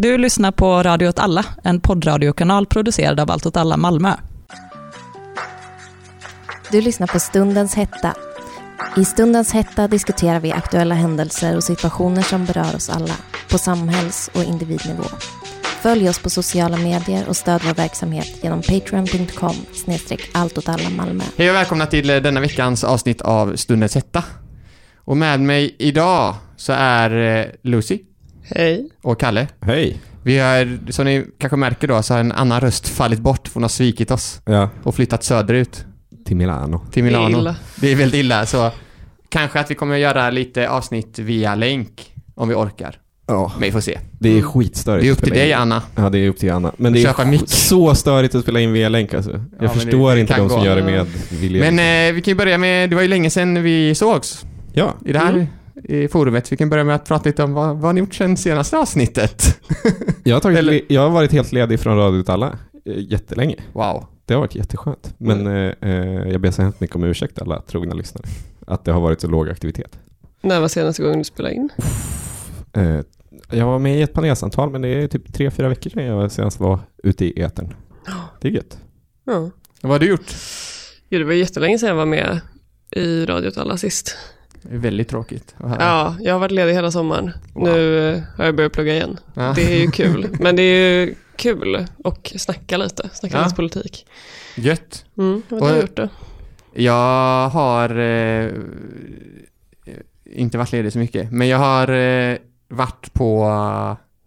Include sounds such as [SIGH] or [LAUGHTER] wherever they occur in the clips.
Du lyssnar på Radio åt alla, en poddradiokanal producerad av Allt åt alla Malmö. Du lyssnar på Stundens hetta. I Stundens hetta diskuterar vi aktuella händelser och situationer som berör oss alla, på samhälls och individnivå. Följ oss på sociala medier och stöd vår verksamhet genom patreon.com snedstreck Malmö. Hej och välkomna till eh, denna veckans avsnitt av Stundens hetta. Och med mig idag så är eh, Lucy Hej. och Kalle. Hej. Vi har, som ni kanske märker då, så har en annan röst fallit bort. Hon har svikit oss Ja, och flyttat söderut till Milano. till Det är Milano. illa. Det är väldigt illa, så kanske att vi kommer att göra lite avsnitt via länk om vi orkar. Ja, Men vi får se. det är skitstörigt. Det är upp att till spela dig in. Anna. Ja, det är upp till Anna. Men det Köpa är så störigt att spela in via länk alltså. Jag men förstår det inte kan de som gå. gör det med vilja. Men eh, vi kan ju börja med, det var ju länge sedan vi sågs ja, i det här Mm. I forumet. Vi kan börja med att prata lite om vad, vad har ni gjort sedan senaste avsnittet? jag har, tagit, [LAUGHS] Eller- le- jag har varit helt ledig från Radio alla eh, jättelänge. Wow. Det har varit jätteskönt. Men Mm. eh, eh, jag ber så hemskt mycket om ursäkt alla trogna lyssnare. Att det har varit så låg aktivitet. När var senaste gången du spelade in? Eh, jag var med i ett panelsamtal men det är typ tre, fyra veckor sedan jag senast var ute i etern. Det är gött. Ja. Vad har du gjort? Jo, det var jättelänge sedan jag var med i Radio alla sist. Det är väldigt tråkigt att. Ja, jag har varit ledig hela sommaren. Wow. Nu eh, har jag börjat plugga igen. Ja. Det är ju [LAUGHS] kul. Men det är ju kul och snacka lite. Snacka Ja. lite politik. Gött. Mm, vad har du gjort då? Jag har eh, inte varit ledig så mycket, men jag har eh, varit på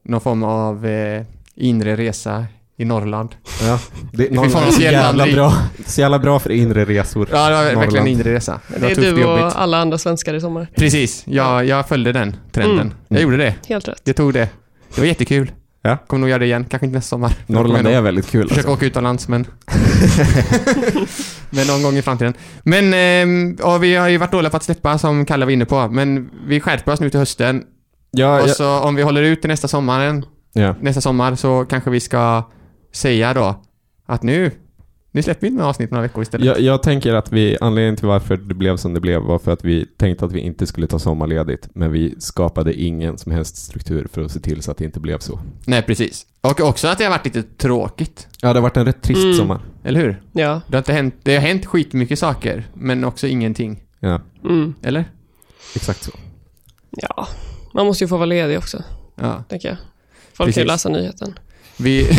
någon form av eh, inre resa i Norrland. Ja, det, får är en så jävla bra. Så jävla bra för inre resor. Ja, det var verkligen Norrland. en inre resa. Det Det är tufft och du jobbigt. och alla andra svenskar i sommar. Precis, jag, jag följde den trenden. Mm. Jag gjorde det. Helt rätt. Jag tog det. Det var jättekul. Ja. Kommer nog göra det igen, kanske inte nästa sommar. Norrland är väldigt kul. Försöka Alltså. åka utomlands, men... [LAUGHS] men någon gång i framtiden. Men, ehm, och vi har ju varit dåliga på att släppa, som Kalle var inne på. Men vi skärper oss nu till hösten. Ja, och ja, så om vi håller ut till nästa sommaren, ja. nästa sommar, så kanske vi ska säga då att nu, nu släpper vi några avsnitt några veckor istället. Jag, jag tänker att vi, anledningen till varför det blev som det blev var för att vi tänkte att vi inte skulle ta sommarledigt, men vi skapade ingen som helst struktur för att se till så att det inte blev så. Nej, precis. Och också att det har varit lite tråkigt. Ja, det har varit en rätt trist Mm. sommar. Eller hur? Ja. Det har, inte hänt, det har hänt skitmycket saker, men också ingenting. Ja, Mm. Eller? exakt så. Ja. Man måste ju få vara ledig också, Ja. tänker jag. Folk kan ju Precis. läsa nyheten. Vi... [LAUGHS]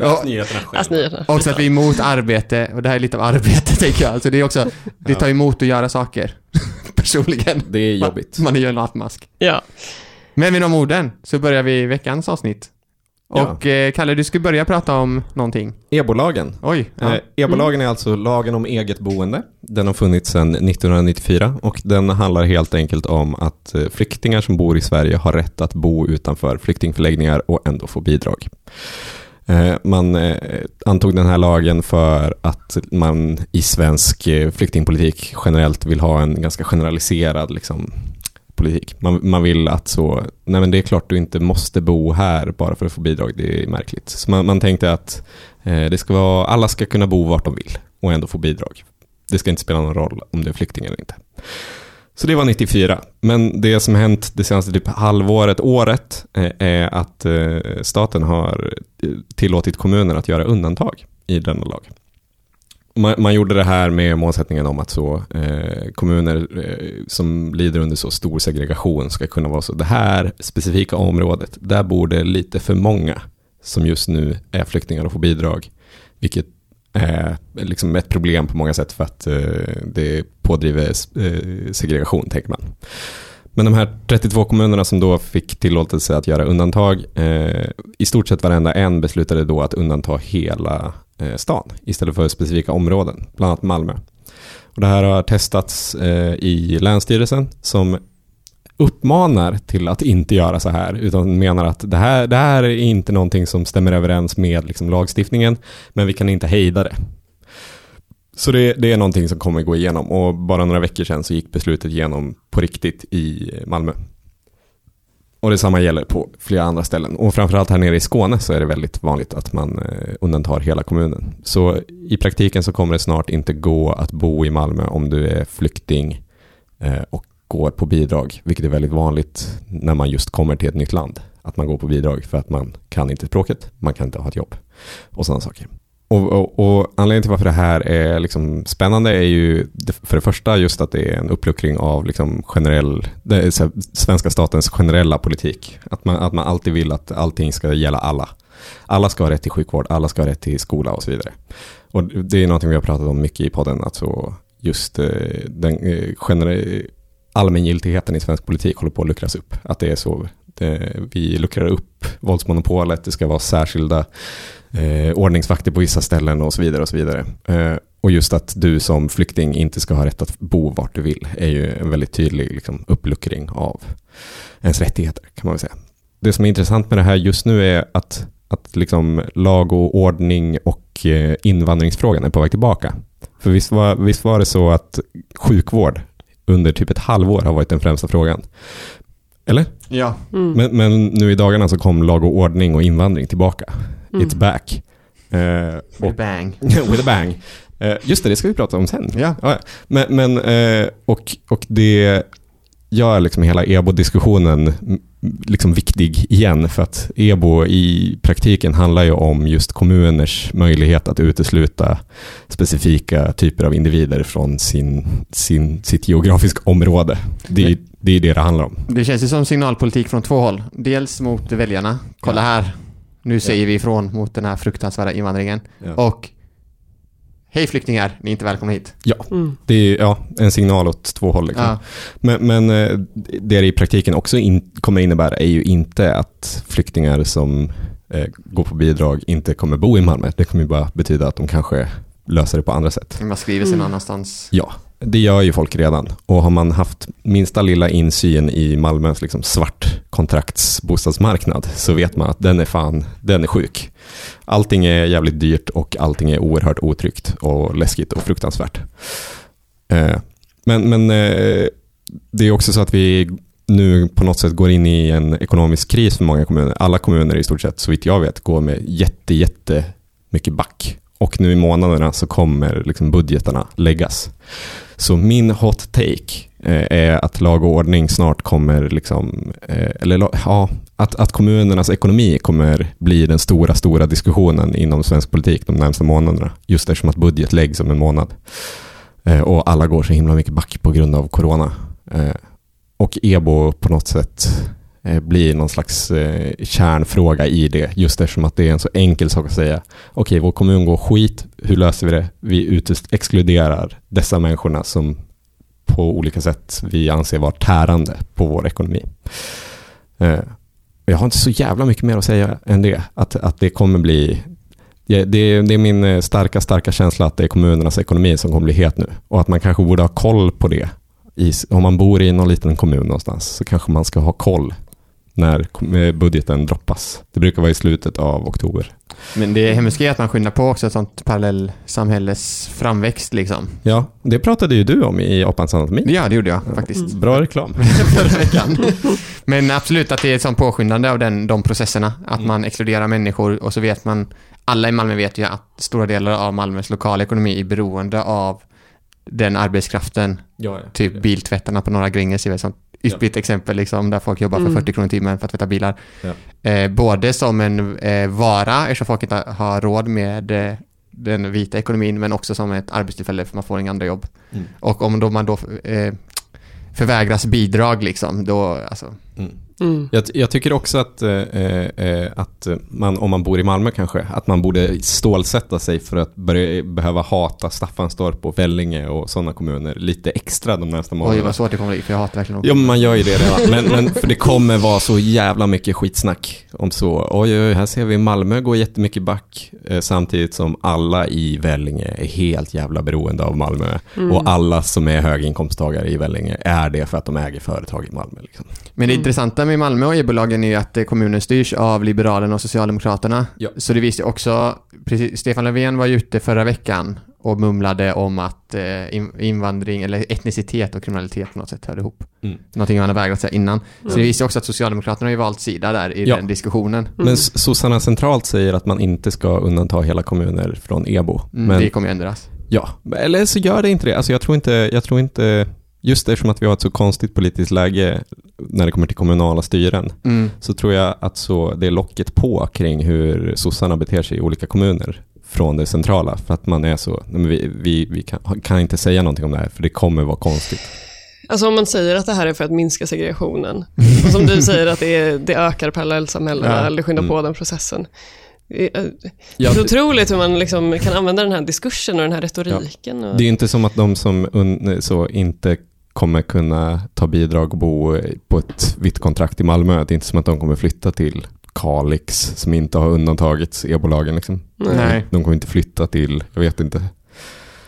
ja, nyheterna själv. Läs nyheterna. också att vi är emot arbete, och det här är lite av arbete [LAUGHS] tänker jag. Alltså det är också, det tar emot att göra saker. [LAUGHS] Personligen. Det är jobbigt. Man, man är ju en latmask. Ja. Men med de orden så börjar vi veckans avsnitt. Ja. Och eh, Kalle, du skulle börja prata om någonting. EBO-lagen. Oj. Ja. Eh, EBO-lagen är alltså lagen om eget boende. Den har funnits sedan 1994 och den handlar helt enkelt om att eh, flyktingar som bor i Sverige har rätt att bo utanför flyktingförläggningar och ändå få bidrag. Man antog den här lagen för att man i svensk flyktingpolitik generellt vill ha en ganska generaliserad liksom, politik. Man, man vill att så, nej men det är klart du inte måste bo här bara för att få bidrag, det är märkligt. Så man, man tänkte att Eh, Det ska vara, alla ska kunna bo vart de vill och ändå få bidrag. Det ska inte spela någon roll om du är flykting eller inte. Så det var 94. Men det som hänt det senaste typ halvåret, året, eh, är att eh, staten har eh, tillåtit kommuner att göra undantag i denna lag. Man, man gjorde det här med målsättningen om att så, eh, kommuner eh, som lider under så stor segregation ska kunna vara så, det här specifika området, där bor det lite för många som just nu är flyktingar och får bidrag. Vilket är liksom ett problem på många sätt för att eh, det pådriver eh, segregation, tänker man. Men de här 32 kommunerna som då fick tillåtelse att göra undantag, eh, i stort sett varenda en beslutade då att undanta hela Eh, stan istället för specifika områden, bland annat Malmö. Och det här har testats eh, i Länsstyrelsen som uppmanar till att inte göra så här, utan menar att det här, det här är inte någonting som stämmer överens med liksom, lagstiftningen, men vi kan inte hejda det. Så det, det är någonting som kommer gå igenom och bara några veckor sedan så gick beslutet igenom på riktigt i Malmö. Och detsamma gäller på flera andra ställen. Och framförallt här nere i Skåne så är det väldigt vanligt att man eh, undantar hela kommunen. Så i praktiken så kommer det snart inte gå att bo i Malmö om du är flykting eh, och går på bidrag, vilket är väldigt vanligt när man just kommer till ett nytt land. att man går på bidrag för att man kan inte språket, man kan inte ha ett jobb och sådana saker. Och, och, och anledningen till varför det här är liksom spännande är ju för det första just att det är en uppluckring av liksom generell, det är så här, svenska statens generella politik. Att man, att man alltid vill att allting ska gälla alla. Alla ska ha rätt till sjukvård, alla ska ha rätt till skola och så vidare. Och det är någonting vi har pratat om mycket i podden, alltså just eh, den eh, generella allmängiltigheten i svensk politik håller på att luckras upp. Att det är så. Det, eh, vi luckrar upp våldsmonopolet, det ska vara särskilda eh, ordningsvakter på vissa ställen och så vidare. Och så vidare. Eh, och just att du som flykting inte ska ha rätt att bo vart du vill är ju en väldigt tydlig liksom, uppluckring av ens rättigheter kan man väl säga. Det som är intressant med det här just nu är att, att liksom lag och ordning och eh, invandringsfrågan är på väg tillbaka. För visst var, visst var det så att sjukvård under typ ett halvår har varit den främsta frågan. Eller? Ja. Mm. Men, men nu i dagarna så kom lag och ordning och invandring tillbaka. Mm. It's back. Eh, och, With bang. [LAUGHS] with a bang. Eh, just det, det ska vi prata om sen. Ja. Men, men eh, och, och det gör liksom hela EBO-diskussionen liksom viktig igen för att EBO i praktiken handlar ju om just kommuners möjlighet att utesluta specifika typer av individer från sin, sin, sitt geografiska område. Det är det är det det handlar om. Det känns ju som signalpolitik från två håll. Dels mot väljarna. Kolla här. Nu säger vi ifrån mot den här fruktansvärda invandringen. Och Hej flyktingar, ni är inte välkomna hit. Mm. Det är ja, en signal åt två håll. Liksom. Ja. Men, men eh, det det i praktiken också in, kommer innebära är ju inte att flyktingar som eh, går på bidrag inte kommer bo i Malmö. Det kommer ju bara betyda att de kanske löser det på andra sätt. Man skriver sig Mm. någon annanstans. Ja, det gör ju folk redan. Och har man haft minsta lilla insyn i Malmös liksom svart kontraktsbostadsmarknad så vet man att den är fan, den är sjuk. Allting är jävligt dyrt och allting är oerhört otryggt och läskigt och fruktansvärt. Eh, men men eh, det är också så att vi nu på något sätt går in i en ekonomisk kris för många kommuner. Alla kommuner i stort sett, så vitt jag vet, går med jätte, jätte mycket back. Och nu i månaderna så kommer liksom budgetarna läggas. Så min hot take eh, är att lag och ordning snart kommer, liksom, eh, eller ja, att, att kommunernas ekonomi kommer bli den stora, stora diskussionen inom svensk politik de närmsta månaderna. Just eftersom att budget läggs om en månad. Eh, och alla går så himla mycket back på grund av corona. Och EBO på något sätt Eh, blir någon slags eh, kärnfråga i det. Just eftersom att det är en så enkel sak att säga. Okej, vår kommun går skit. Hur löser vi det? Vi utest- exkluderar dessa människorna som på olika sätt vi anser vara tärande på vår ekonomi. Eh, jag har inte så jävla mycket mer att säga än det. Att, att det kommer bli det, är, det är min eh, starka, starka känsla att det är kommunernas ekonomi som kommer bli het nu. Och att man kanske borde ha koll på det. I, om man bor i någon liten kommun någonstans så kanske man ska ha koll när eh, budgeten droppas. Det brukar vara i slutet av oktober. Men det hemska är att man skyndar på också ett sånt parallellsamhälles framväxt liksom. Ja, det pratade ju du om i Apans anatomi. Ja, det gjorde jag faktiskt. Bra reklam. [LAUGHS] Förra veckan. Men absolut att det är ett sånt påskyndande av den, de processerna. Att man exkluderar människor och så vet man, alla i Malmö vet ju att stora delar av Malmös lokala ekonomi är beroende av den arbetskraften. Ja, ja. Typ biltvättarna på Norra Gränges är väl ett sånt ypperligt exempel liksom, där folk jobbar för Mm. 40 kronor i timmen för att tvätta bilar. Ja. Eh, både som en eh, vara, eftersom folk inte har råd med eh, den vita ekonomin, men också som ett arbetstillfälle för man får inga andra jobb. Mm. Och om då man då eh, förvägras bidrag liksom, då, alltså, Mm. Jag, jag tycker också att, eh, eh, att man, om man bor i Malmö kanske, att man borde stålsätta sig för att börja, behöva hata Staffanstorp och Vellinge och sådana kommuner lite extra de oj månaderna. vad svårt det kommer bli, för jag hatar verkligen Ja, men man gör ju det redan. [LAUGHS] Men, men för det kommer vara så jävla mycket skitsnack om så. Oj, oj, här ser vi Malmö gå jättemycket back. Eh, samtidigt som alla i Vellinge är helt jävla beroende av Malmö. Mm. Och alla som är höginkomsttagare i Vellinge är det för att de äger företag i Malmö. Liksom. Men det Mm. Intressanta med Malmö och EBO-lagen är ju att eh, kommunen styrs av Liberalerna och Socialdemokraterna. Ja. Så det visste också, precis, Stefan Löfven var ju ute förra veckan och mumlade om att eh, in- invandring eller etnicitet och kriminalitet på något sätt hörde ihop. Mm. Någonting han har vägrat säga innan. Så Mm. det visar också att Socialdemokraterna har ju valt sida där i Ja. den diskussionen. Mm. Men sossarna centralt säger att man inte ska undanta hela kommuner från EBO. Mm, Men Det kommer ju ändras. ja, eller så gör det inte det. Alltså jag tror inte, jag tror inte just eftersom att vi har ett så konstigt politiskt läge när det kommer till kommunala styren, Mm. så tror jag att så det är locket på kring hur sossarna beter sig i olika kommuner från det centrala. För att man är så, vi, vi, vi kan, kan inte säga någonting om det här för det kommer vara konstigt. Alltså om man säger att det här är för att minska segregationen [LAUGHS] och som du säger att det, är, det ökar parallellsamhällena Ja. eller skyndar på Mm. den processen. Det är, Ja, det är det- otroligt hur man liksom kan använda den här diskursen och den här retoriken. Och, Det är inte som att de som så inte kommer kunna ta bidrag och bo på ett vitt kontrakt i Malmö, det är inte som att de kommer flytta till Kalix som inte har undantagits e-bolagen. Liksom. nej, Nej. De kommer inte flytta till, jag vet inte.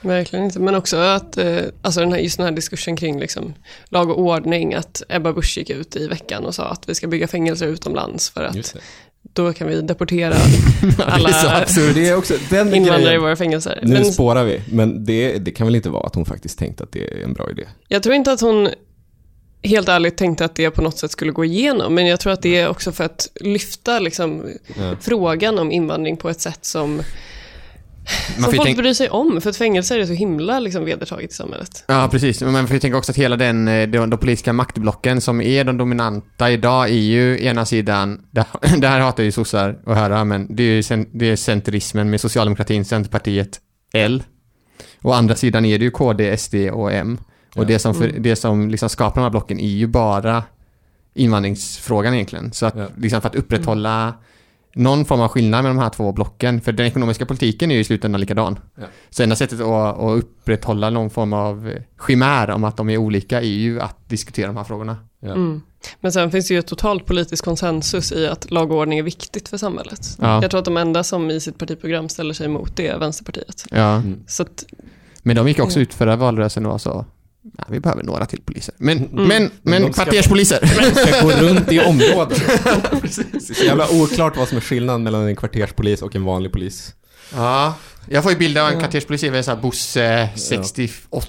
verkligen inte. Men också att, eh, alltså den här, just den här diskursen kring liksom, lag och ordning, att Ebba Busch gick ut i veckan och sa att vi ska bygga fängelser utomlands för att då kan vi deportera [LAUGHS] alla det är också den invandrare i grejen. våra fängelser. Nu Men spårar vi, men det, det kan väl inte vara att hon faktiskt tänkte att det är en bra idé? jag tror inte att hon helt ärligt tänkte att det på något sätt skulle gå igenom, men jag tror att det är också för att lyfta liksom, Ja. frågan om invandring på ett sätt som, Man som folk tänka, bryr sig om, för att fängelser är så himla liksom, vedertaget i samhället. ja, precis. Men man får ju tänka också att hela den, eh, de, de politiska maktblocken som är de dominanta idag är ju ena sidan, [LAUGHS] det, här hatar ju sossar att höra, men det är ju cen- det är centerismen med socialdemokratin, Centerpartiet, L. Och andra sidan är det ju KD, SD och M. Och Ja. det som, för, Mm. det som liksom skapar de här blocken är ju bara invandringsfrågan egentligen. Så att, Ja. liksom för att upprätthålla någon form av skillnad med de här två blocken, för den ekonomiska politiken är ju i slutändan likadan. Ja. Så enda sättet att, att upprätthålla någon form av eh, chimär om att de är olika är ju att diskutera de här frågorna. Ja. Mm. Men sen finns det ju ett totalt politisk konsensus i att lag och ordning är viktigt för samhället. Ja. Jag tror att de enda som i sitt partiprogram ställer sig emot det är Vänsterpartiet. Ja. Mm. Så att, Men de gick också ut förra valrörelsen och sa Ja, vi behöver några till poliser. Men, Mm. men, Men men de ska- kvarterspoliser. ska gå runt i [LAUGHS] områden. Det är så jävla oklart vad som är skillnaden mellan en kvarterspolis och en vanlig polis. Ja, jag får ju bilden av en kvarterspolis, det är så här Bosse, 68,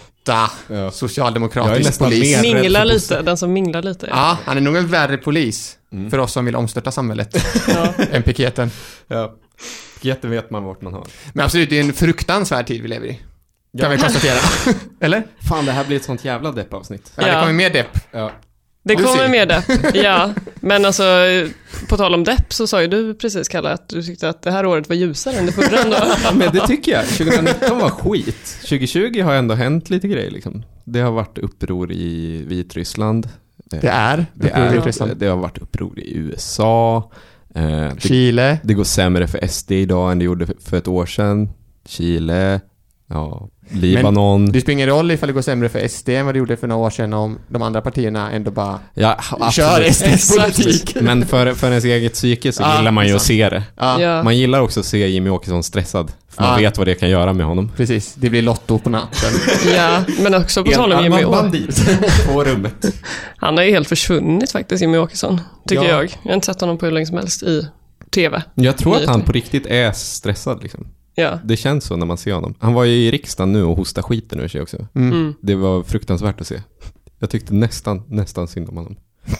Ja. Socialdemokratisk polis. mingla lite, den som minglar lite. Ja, han är nog en värre polis Mm. för oss som vill omstörta samhället [LAUGHS] Ja. än piketen. Ja. Piketen vet man vart man har. Men absolut, det är en fruktansvärd tid vi lever i. Kan vi konstatera. [LAUGHS] Eller? Fan, det här blir ett sånt jävla deppavsnitt. Ja, det Ja. kommer mer depp. Ja. Det Du kommer med depp, [LAUGHS] ja. Men alltså, på tal om depp så sa ju du precis, Kalle, att du tyckte att det här året var ljusare än det förra ändå. [LAUGHS] ja, men det tycker jag. 2019 var skit. 2020 har ändå hänt lite grejer liksom. Det har varit uppror i Vitryssland. Det är. Det, uppror i är, Vitryssland. det har varit uppror i USA. Eh, det, Chile. det går sämre för SD idag än det gjorde för, för ett år sedan. Chile, ja, Libanon. Det spelar ingen roll ifall det går sämre för SD än vad det gjorde för några år sedan om de andra partierna ändå bara ja, kör. SDs politik. Men för, för ens eget psyke så Ja, gillar man ju att se det. Ja, Ja. Man gillar också att se Jimmy Åkesson stressad. För man Ja. vet vad det kan göra med honom. precis. Det blir Lotto på natten. [LAUGHS] ja, men också på tal om Jimmy Åkesson. bandit på rummet. [LAUGHS] Han har ju helt försvunnit faktiskt, Jimmy Åkesson. Tycker Ja. jag. Jag har inte sett honom på hur länge som helst i TV. Jag tror att han på riktigt är stressad liksom. Ja. Det känns så när man ser honom. Han var ju i riksdagen nu och hostade skiten ur sig också. Mm. Mm. Det var fruktansvärt att se. Jag tyckte nästan, nästan synd om honom. [GASPS]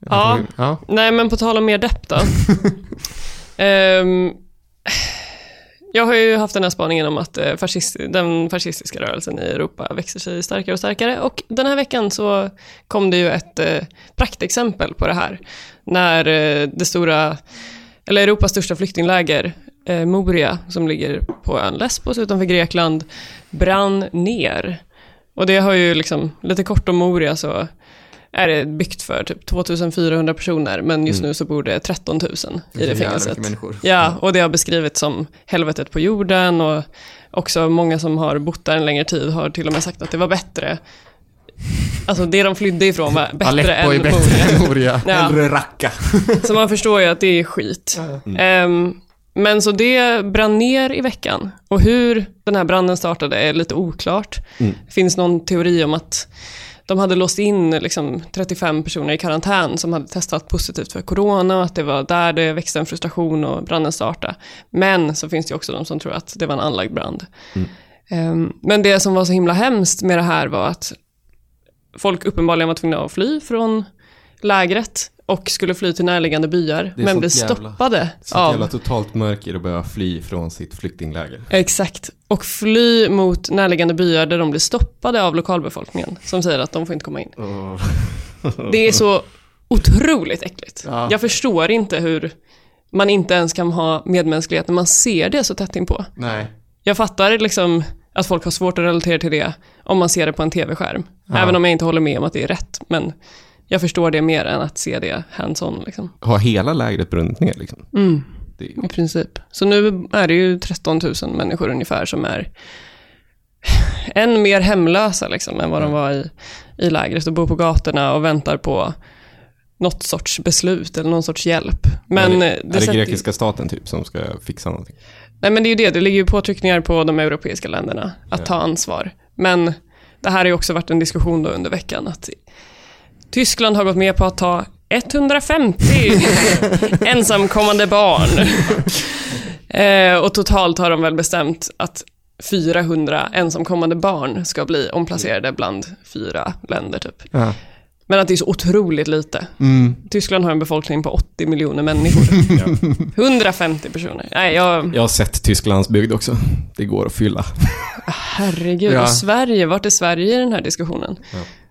Ja. ja. Nej, men på tal om mer depp då. [LAUGHS] Ehm, jag har ju haft den här spaningen om att eh, fascist, den fascistiska rörelsen i Europa växer sig starkare och starkare. Och den här veckan så kom det ju ett eh, praktexempel på det här. När eh, det stora, eller Europas största flyktingläger, eh, Moria, som ligger på ön Lesbos utanför Grekland, brann ner. Och det har ju liksom, lite kort om Moria så är det byggt för typ 2400 personer, men just Mm. nu så bor det 13 000 i det fängelset. Ja, och det har beskrivits som helvetet på jorden och också många som har bott där en längre tid har till och med sagt att det var bättre. Alltså det de flydde ifrån var bättre Aleppo är än bättre Moria. än Moria. Ja, Hellre racka. så man förstår ju att det är skit. Mm. Ehm, men så det brann ner i veckan. Och hur den här branden startade är lite oklart. Mm. Det finns någon teori om att de hade låst in liksom 35 personer i karantän som hade testat positivt för corona och att det var där det växte en frustration och branden startade. Men så finns det också de som tror att det var en anlagd brand. Mm. Ehm, men det som var så himla hemskt med det här var att folk uppenbarligen var tvungna att fly från lägret och skulle fly till närliggande byar, men sånt blev jävla- stoppade Så av... jävla totalt mörker att behöva fly från sitt flyktingläger. Exakt. Och fly mot närliggande byar där de blir stoppade av lokalbefolkningen som säger att de får inte komma in. Det är så otroligt äckligt. Ja. Jag förstår inte hur man inte ens kan ha medmänsklighet när man ser det så tätt inpå. Nej. Jag fattar liksom att folk har svårt att relatera till det om man ser det på en tv-skärm. Ja. Även om jag inte håller med om att det är rätt. Men jag förstår det mer än att se det hands-on. Liksom. Har hela lägret brunnit ner liksom? Mm, Det är, I princip. Så nu är det ju 13 000 människor ungefär som är [LAUGHS] än mer hemlösa liksom, än vad de var i, i lägret och bor på gatorna och väntar på något sorts beslut eller någon sorts hjälp. Men är eh, det, är det grekiska staten typ som ska fixa någonting? Nej men det är ju det, det ligger ju påtryckningar på de europeiska länderna att Ja. ta ansvar. Men det här har ju också varit en diskussion då under veckan att Tyskland har gått med på att ta 150 [LAUGHS] ensamkommande barn. eh, och totalt har de väl bestämt att 400 ensamkommande barn ska bli omplacerade bland fyra länder typ. Ja. Men att det är så otroligt lite. Mm. Tyskland har en befolkning på 80 miljoner människor. [LAUGHS] 150 personer. Nej, jag... Jag har sett Tysklands bygd också. Det går att fylla. Herregud, Ja. och Sverige, vart är Sverige i den här diskussionen?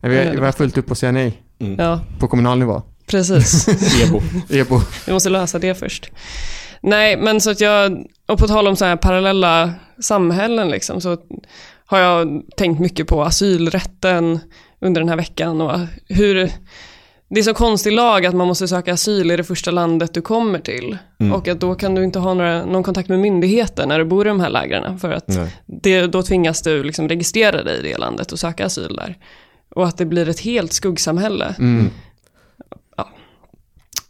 Vi har, vi har fullt upp att säga nej Ja, på kommunal nivå. precis. [LAUGHS] Ebo. EBO. Vi måste lösa det först. Nej, men så att jag, och på tal om så här parallella samhällen liksom, så har jag tänkt mycket på asylrätten under den här veckan och hur det är så konstig lag att man måste söka asyl i det första landet du kommer till. Mm. Och att då kan du inte ha några, någon kontakt med myndigheter när du bor i de här lägren. För att det, då tvingas du liksom registrera dig i det landet och söka asyl där. Och att det blir ett helt skuggsamhälle. Mm.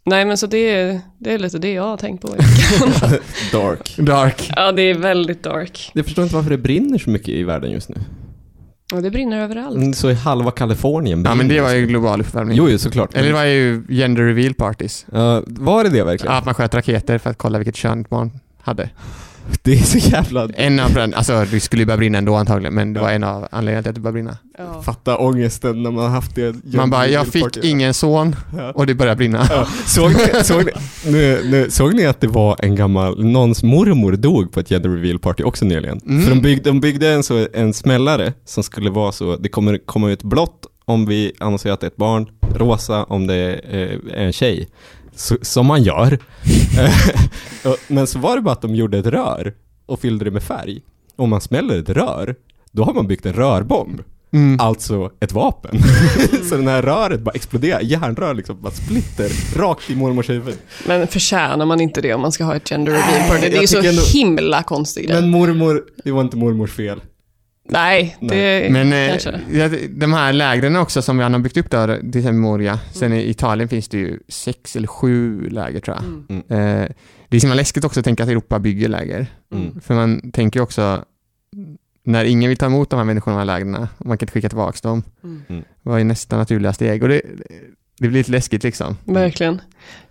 Nej men så det är, det är lite det jag har tänkt på. i veckan. [LAUGHS] Dark. Dark. ja det är väldigt dark. Jag förstår inte varför det brinner så mycket i världen just nu. Och det brinner överallt. Mm, Så i halva Kalifornien Ja men brinner det var ju global uppvärmning. Jo, jo, såklart. Eller det var ju gender reveal parties. Ja, var det det verkligen? Att man sköt raketer för att kolla vilket kön barn hade. [LAUGHS] Det är så jävla... En av den, alltså det skulle ju börja brinna ändå antagligen, men det Ja. var en av anledningarna till att det började brinna. Ja. Fatta ångesten när man har haft det. Man bara, jag fick ingen son Ja. och det började brinna. Ja. Såg ni, såg, ni, nu, nu, såg ni att det var en gammal, någons mormor dog på ett gender reveal party också nyligen? Mm. För de byggde, de byggde en, så, en smällare som skulle vara så, det kommer komma ut blått om vi annonserar att det är ett barn, rosa om det är, eh, en tjej. Så, som man gör. [LAUGHS] Men så var det bara att de gjorde ett rör och fyllde det med färg. Om man smäller ett rör, då har man byggt en rörbomb. Mm. Alltså ett vapen. [LAUGHS] så den här röret bara exploderar, järnrör liksom bara splitter rakt i mormors huvud. Men förtjänar man inte det om man ska ha ett gender reveal party? Det är ju så ändå- himla konstig grej. Men mormor, det var inte mormors fel. Nej, det Men eh, kanske. de här lägren också som han har byggt upp där, till exempel Moria. Sen i Italien finns det ju sex eller sju läger tror jag. Mm. Eh, det är så läskigt också att tänka att Europa bygger läger. Mm. För man tänker också, när ingen vill ta emot de här människorna i de här lägren, man kan inte skicka tillbaka dem, Mm. vad är nästa naturliga steg? Och det, det blir lite läskigt liksom. Verkligen.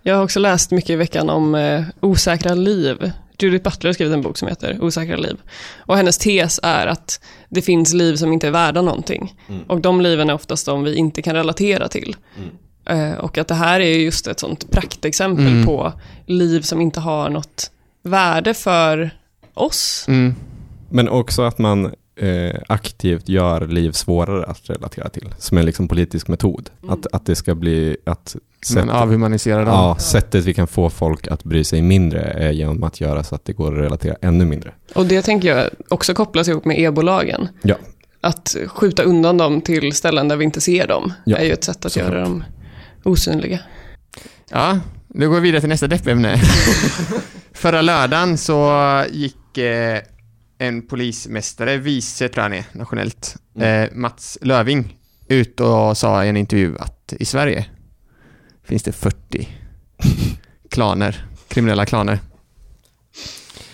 Jag har också läst mycket i veckan om eh, osäkra liv. Judith Butler har skrivit en bok som heter Osäkra liv. Och hennes tes är att det finns liv som inte är värda någonting. Mm. Och de liven är oftast de vi inte kan relatera till. Mm. Eh, och att det här är just ett sånt praktexempel Mm. på liv som inte har något värde för oss. Mm. Men också att man eh, aktivt gör liv svårare att relatera till. Som en liksom politisk metod. Mm. Att, att det ska bli att Men sättet, avhumanisera dem. ja, sättet vi kan få folk att bry sig mindre är genom att göra så att det går att relatera ännu mindre. Och det tänker jag också kopplas ihop med ebolagen. Ja. Att skjuta undan dem till ställen där vi inte ser dem Ja, är ju ett sätt att såklart. göra dem osynliga. Ja, då går vi vidare till nästa deppämne. [LAUGHS] Förra lördagen så gick eh, en polismästare, vice tror jag han är, nationellt, eh, Mats Löving, ut och sa i en intervju att i Sverige finns det 40 [LAUGHS] klaner, kriminella klaner.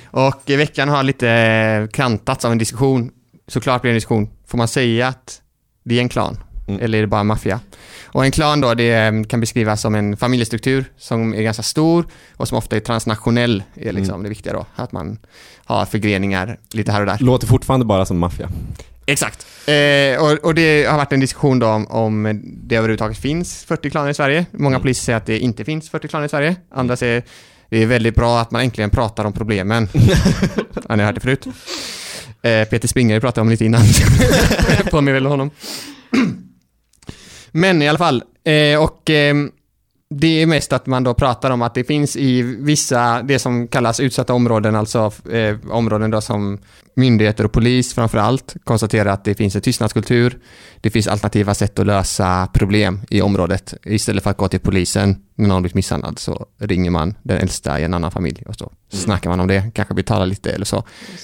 Och i veckan har lite kantats av en diskussion, såklart blir det en diskussion, får man säga att det är en klan? Mm. Eller är det bara maffia? Och en klan då, det eh, kan beskrivas som en familjestruktur som är ganska stor och som ofta är transnationell, är liksom Mm. det viktiga då. Att man har förgreningar lite här och där. Låter fortfarande bara som maffia. Exakt. Eh, och, och det har varit en diskussion då om, om det överhuvudtaget finns 40 klaner i Sverige. Många Mm. poliser säger att det inte finns 40 klaner i Sverige. Andra säger det är väldigt bra att man äntligen pratar om problemen. [LAUGHS] ja, ni har hört det förut. Eh, Peter Springare pratade om lite innan. [LAUGHS] Påminner väl honom. Men i alla fall, eh, och ehm, det är mest att man då pratar om att det finns i vissa, det som kallas utsatta områden, alltså eh, områden då som myndigheter och polis framför allt konstaterar att det finns en tystnadskultur. Det finns alternativa sätt att lösa problem i området. Istället för att gå till polisen när någon blivit misshandlad så ringer man den äldsta i en annan familj och så snackar man om det, kanske betalar lite eller så.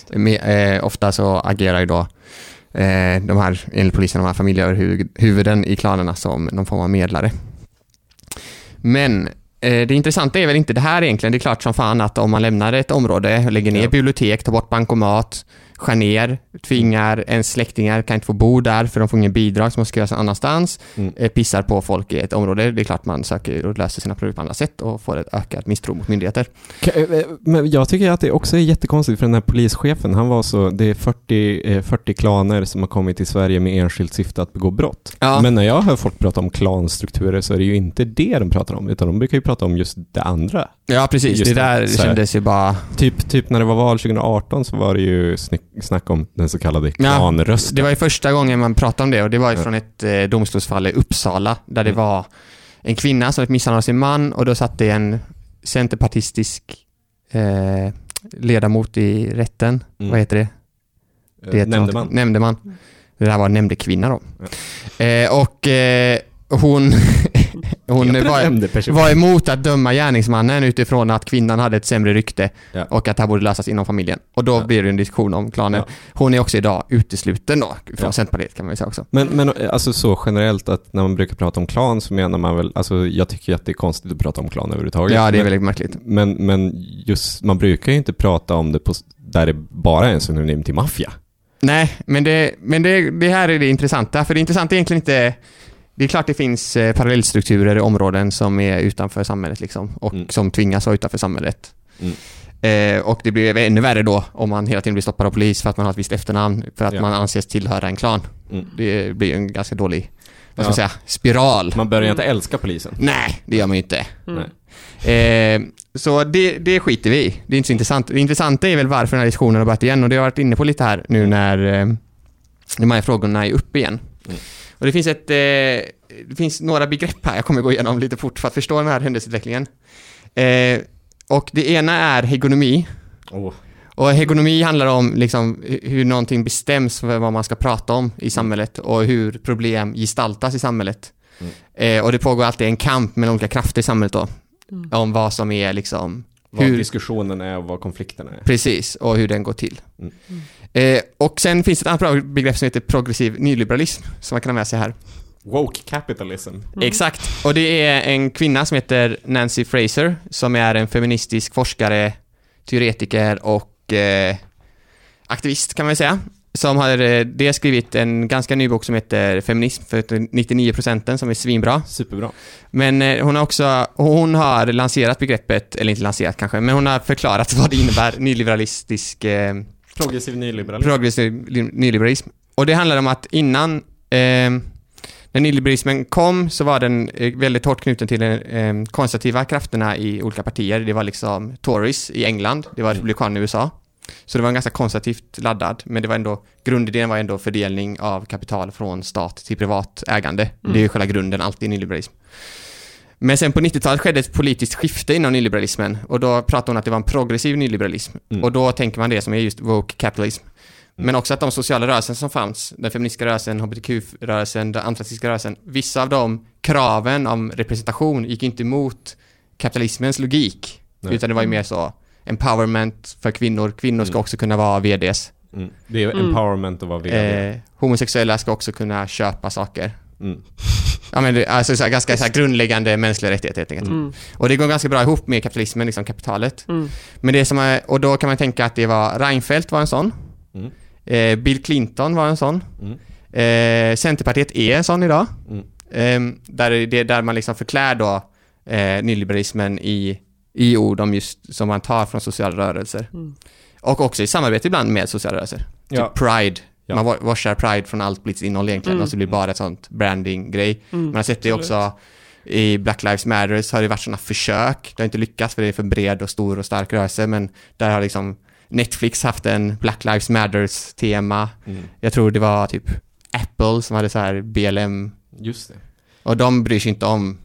Med, eh, ofta så agerar ju då eh, de här, enligt polisen, de här familjeöverhuvuden i klanerna som någon form av medlare. Men eh, det intressanta är väl inte det här egentligen. Det är klart som fan att om man lämnar ett område, lägger ner Ja. bibliotek, tar bort bankomat, skär ner, tvingar ens släktingar kan inte få bo där för de får ingen bidrag som ska göras någon annanstans, Mm. eh, pissar på folk i ett område. Det är klart man söker och löser sina problem på andra sätt och får ett ökat misstro mot myndigheter. Ka- eh, Men jag tycker att det också är jättekonstigt för den här polischefen, han var så, det är 40, eh, 40 klaner som har kommit till Sverige med enskilt syfte att begå brott. Ja. Men när jag hör folk prata om klanstrukturer så är det ju inte det de pratar om, utan de brukar ju prata om just det andra. Ja, precis. Just det där Så här. kändes ju bara... Typ, typ när det var val 2018 så var det ju snick, snack om den så kallade klanrösten. Det var ju första gången man pratade om det och det var ju Ja. från ett eh, domstolsfall i Uppsala där det Mm. var en kvinna som blev misshandlad av sin man och då satt det en centerpartistisk eh, ledamot i rätten. Mm. Vad heter det? Eh, det heter Nämndeman. något. Nämndeman. Det här var nämndekvinna då. Ja. Eh, och eh, hon, [LAUGHS] hon var, var emot att döma gärningsmannen utifrån att kvinnan hade ett sämre rykte Ja. och att det här borde lösas inom familjen. Och då Ja. blir det en diskussion om klaner. Ja. Hon är också idag utesluten då, från Ja. Centerpartiet kan man ju säga också. Men, men alltså så generellt att när man brukar prata om klan så menar man väl, alltså jag tycker att det är konstigt att prata om klan överhuvudtaget. Ja, det är men, väldigt märkligt. men, men just, man brukar ju inte prata om det på, där det bara är en synonym till maffia. Nej, men, det, men det, det här är det intressanta. För det intressanta är egentligen inte... Det är klart det finns eh, parallellstrukturer i områden som är utanför samhället liksom, och Mm. som tvingas vara utanför samhället. Mm. Eh, och det blir ännu värre då om man hela tiden blir stoppad av polis för att man har ett visst efternamn, för att Ja. man anses tillhöra en klan. Mm. Det blir en ganska dålig, vad ska Ja. man säga, spiral. Man börjar inte älska polisen. Nej, det gör man ju inte. Mm. Eh, så det, det skiter vi i. Det är inte så intressant. Det intressanta är väl varför den här diskussionen har börjat igen och det har jag varit inne på lite här nu när eh, de här frågorna är uppe igen. Mm. Och det finns ett, eh, det finns några begrepp här jag kommer gå igenom lite fort för att förstå den här händelseutvecklingen. Eh, och det ena är hegemomi. Oh. Och hegemomi handlar om liksom hu- hur någonting bestäms för vad man ska prata om i samhället och hur problem gestaltas i samhället. Mm. Eh, och det pågår alltid en kamp mellan olika krafter i samhället då. Mm. Om vad som är liksom, Vad hur, diskussionen är och vad konflikterna är. precis, och hur den går till. Mm. Eh, och sen finns det ett annat bra begrepp som heter progressiv nyliberalism, som man kan ha med sig här. Woke capitalism. Mm. Exakt. Och det är en kvinna som heter Nancy Fraser, som är en feministisk forskare, teoretiker och eh, aktivist kan man säga. Som har eh, dels skrivit en ganska ny bok som heter Feminism för 99 procenten som är svinbra. Superbra. Men eh, hon har också, hon har lanserat begreppet, eller inte lanserat kanske, men hon har förklarat [LAUGHS] vad det innebär, nyliberalistisk eh, Progressiv nyliberalism. progressiv nyliberalism. Och det handlar om att innan, eh, när nyliberalismen kom så var den eh, väldigt hårt knuten till de eh, konservativa krafterna i olika partier. Det var liksom Tories i England, det var republikaner i USA. Så det var en ganska konservativt laddad, men det var ändå, grundidén var ändå fördelning av kapital från stat till privat ägande. Mm. Det är ju själva grunden alltid i nyliberalism. Men sen på 90-talet skedde ett politiskt skifte inom nyliberalismen och då pratade hon att det var en progressiv nyliberalism. Mm. Och då tänker man det som är just woke capitalism. Mm. Men också att de sociala rörelser som fanns, den feministiska rörelsen, hbtq-rörelsen, den antirasistiska rörelsen, vissa av de kraven om representation gick inte emot kapitalismens logik. Nej. Utan det var ju mer så empowerment för kvinnor, kvinnor ska Mm. också kunna vara VDs. Mm. Det är Mm. empowerment att vara VD. Eh, homosexuella ska också kunna köpa saker. Mm. Ja men det, alltså så här, ganska så här, grundläggande mänskliga rättigheter helt enkelt. Mm. Och det går ganska bra ihop med kapitalismen, liksom kapitalet. Mm. Men det som är, och då kan man tänka att det var Reinfeldt var en sån. Mm. Eh, Bill Clinton var en sån. Mm. Eh, Centerpartiet är en sån idag. Mm. Eh, där, det är där man liksom förklär då eh, nyliberalismen i, i ord om just som man tar från sociala rörelser. Mm. Och också i samarbete ibland med sociala rörelser. Ja. Typ Pride. Ja. Man wa- washar Pride från allt politiskt innehåll egentligen Mm. och så blir det bara ett sånt branding-grej. Mm, Man har sett det också i Black Lives Matters har det varit sådana försök. Det har inte lyckats för det är för bred och stor och stark rörelse men där har liksom Netflix haft en Black Lives Matters-tema. Mm. Jag tror det var typ Apple som hade så här BLM Just det. och de bryr sig inte om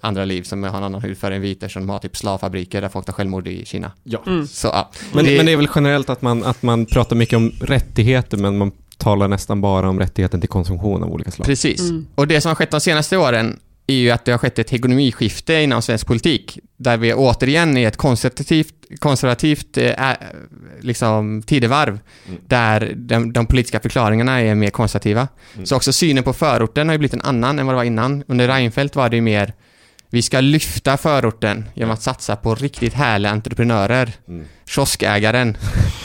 andra liv som har en annan hudfärg än vita som de har typ slavfabriker där folk tar självmord i Kina. Ja. Mm. Så ja. Men det, det, men det är väl generellt att man, att man pratar mycket om rättigheter men man talar nästan bara om rättigheten till konsumtion av olika slag. Precis. Mm. Och det som har skett de senaste åren är ju att det har skett ett hegemoniskifte inom svensk politik där vi återigen är ett konservativt, konservativt eh, liksom, tidevarv Mm. där de, de politiska förklaringarna är mer konservativa. Mm. Så också synen på förorten har ju blivit en annan än vad det var innan. Under Reinfeldt var det ju mer vi ska lyfta förorten genom att satsa på riktigt härliga entreprenörer. Mm. Kioskägaren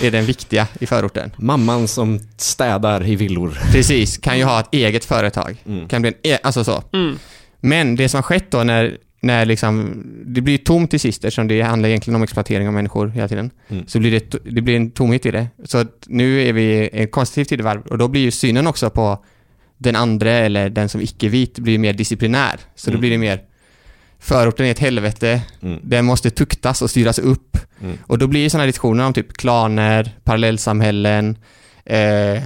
är den viktiga i förorten. Mamman som städar i villor. Precis, kan ju ha ett eget företag. Mm. Kan bli en, e- alltså så. Mm. Men det som har skett då när, när liksom, det blir tomt till sist eftersom det handlar egentligen om exploatering av människor hela tiden. Mm. Så blir det, det blir en tomhet i det. Så att nu är vi i ett konstruktivt tidevarv och då blir ju synen också på den andra eller den som icke-vit blir mer disciplinär. Så då Mm. blir det mer förorten är ett helvete, Mm. den måste tuktas och styras upp. Mm. Och då blir det sådana diskussioner om typ klaner, parallellsamhällen, eh,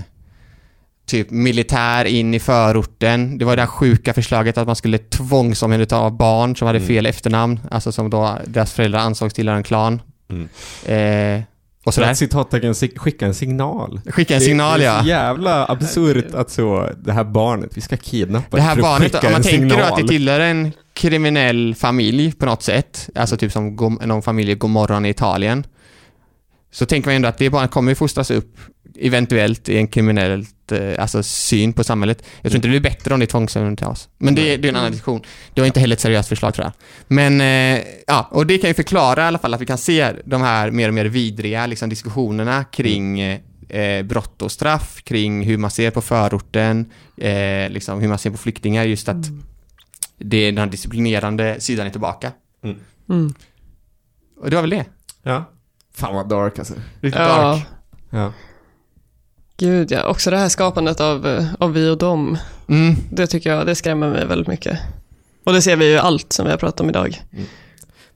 typ militär in i förorten. Det var det här sjuka förslaget att man skulle tvångsomhänderta barn som hade Mm. fel efternamn, alltså som då deras föräldrar ansågs tillhöra en klan. Mm. Eh, och Så att citattecken skicka en signal. Skicka en Det- signal det är ja. så jävla absurt att så, det här barnet, vi ska kidnappa Det här barnet, om man tänker då signal. att det tillhör en kriminell familj på något sätt, alltså typ som någon familj i Gomorron i Italien, så tänker man ändå att det barnet kommer ju fostras upp eventuellt i en kriminellt, eh, alltså syn på samhället. Jag tror inte det blir bättre om det är tvångsomhändertas. Men det, är- det är en annan diskussion. Det var inte heller ett seriöst förslag tror jag. Men, eh, ja, och det kan ju förklara i alla fall att vi kan se de här mer och mer vidriga liksom, diskussionerna kring eh, brott och straff, kring hur man ser på förorten, eh, liksom hur man ser på flyktingar, just att det är den här disciplinerande sidan är tillbaka. Mm. Och det var väl det. Ja. Fan vad dark alltså. Lite Ja, dark. Ja. gud ja. Också det här skapandet av, eh, av vi och dem. Mm. Det tycker jag, det skrämmer mig väldigt mycket. Och det ser vi ju allt som vi har pratat om idag.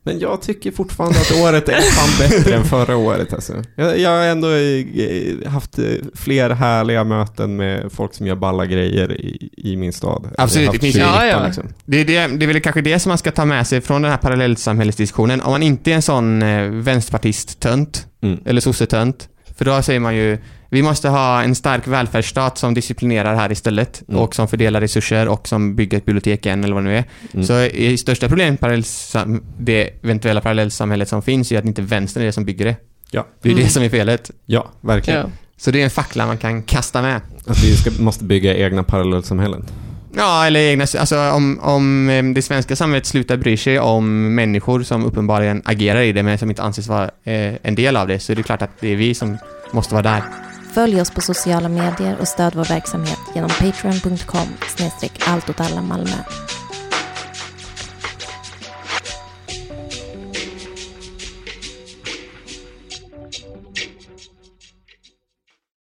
Men jag tycker fortfarande att året är fan bättre än förra året alltså. Jag, jag har ändå eh, haft eh, fler härliga möten med folk som gör balla grejer i, i min stad. Absolut, det finns ju- 2019 Ja, ja. Liksom. Det är, det, det är väl kanske det som man ska ta med sig från den här parallellsamhällesdiskussionen. Om man inte är en sån eh, vänsterpartist-tönt, Mm. eller sossetönt, för då säger man ju vi måste ha en stark välfärdsstat som disciplinerar här istället Mm. och som fördelar resurser och som bygger ett bibliotek igen eller vad det nu är. Mm. Så är största problemet med parallellsam- det eventuella parallellsamhället som finns är att inte vänstern är det som bygger det. Ja. Det är Mm. det som är felet. Ja, verkligen. Ja. Så det är en fackla man kan kasta med. Att vi ska, måste bygga egna parallellsamhällen. Ja, eller egna, alltså om, om det svenska samhället slutar bry sig om människor som uppenbarligen agerar i det men som inte anses vara eh, en del av det så är det klart att det är vi som måste vara där. Följ oss på sociala medier och stöd vår verksamhet genom patreon.com snedstreck allt åt alla Malmö.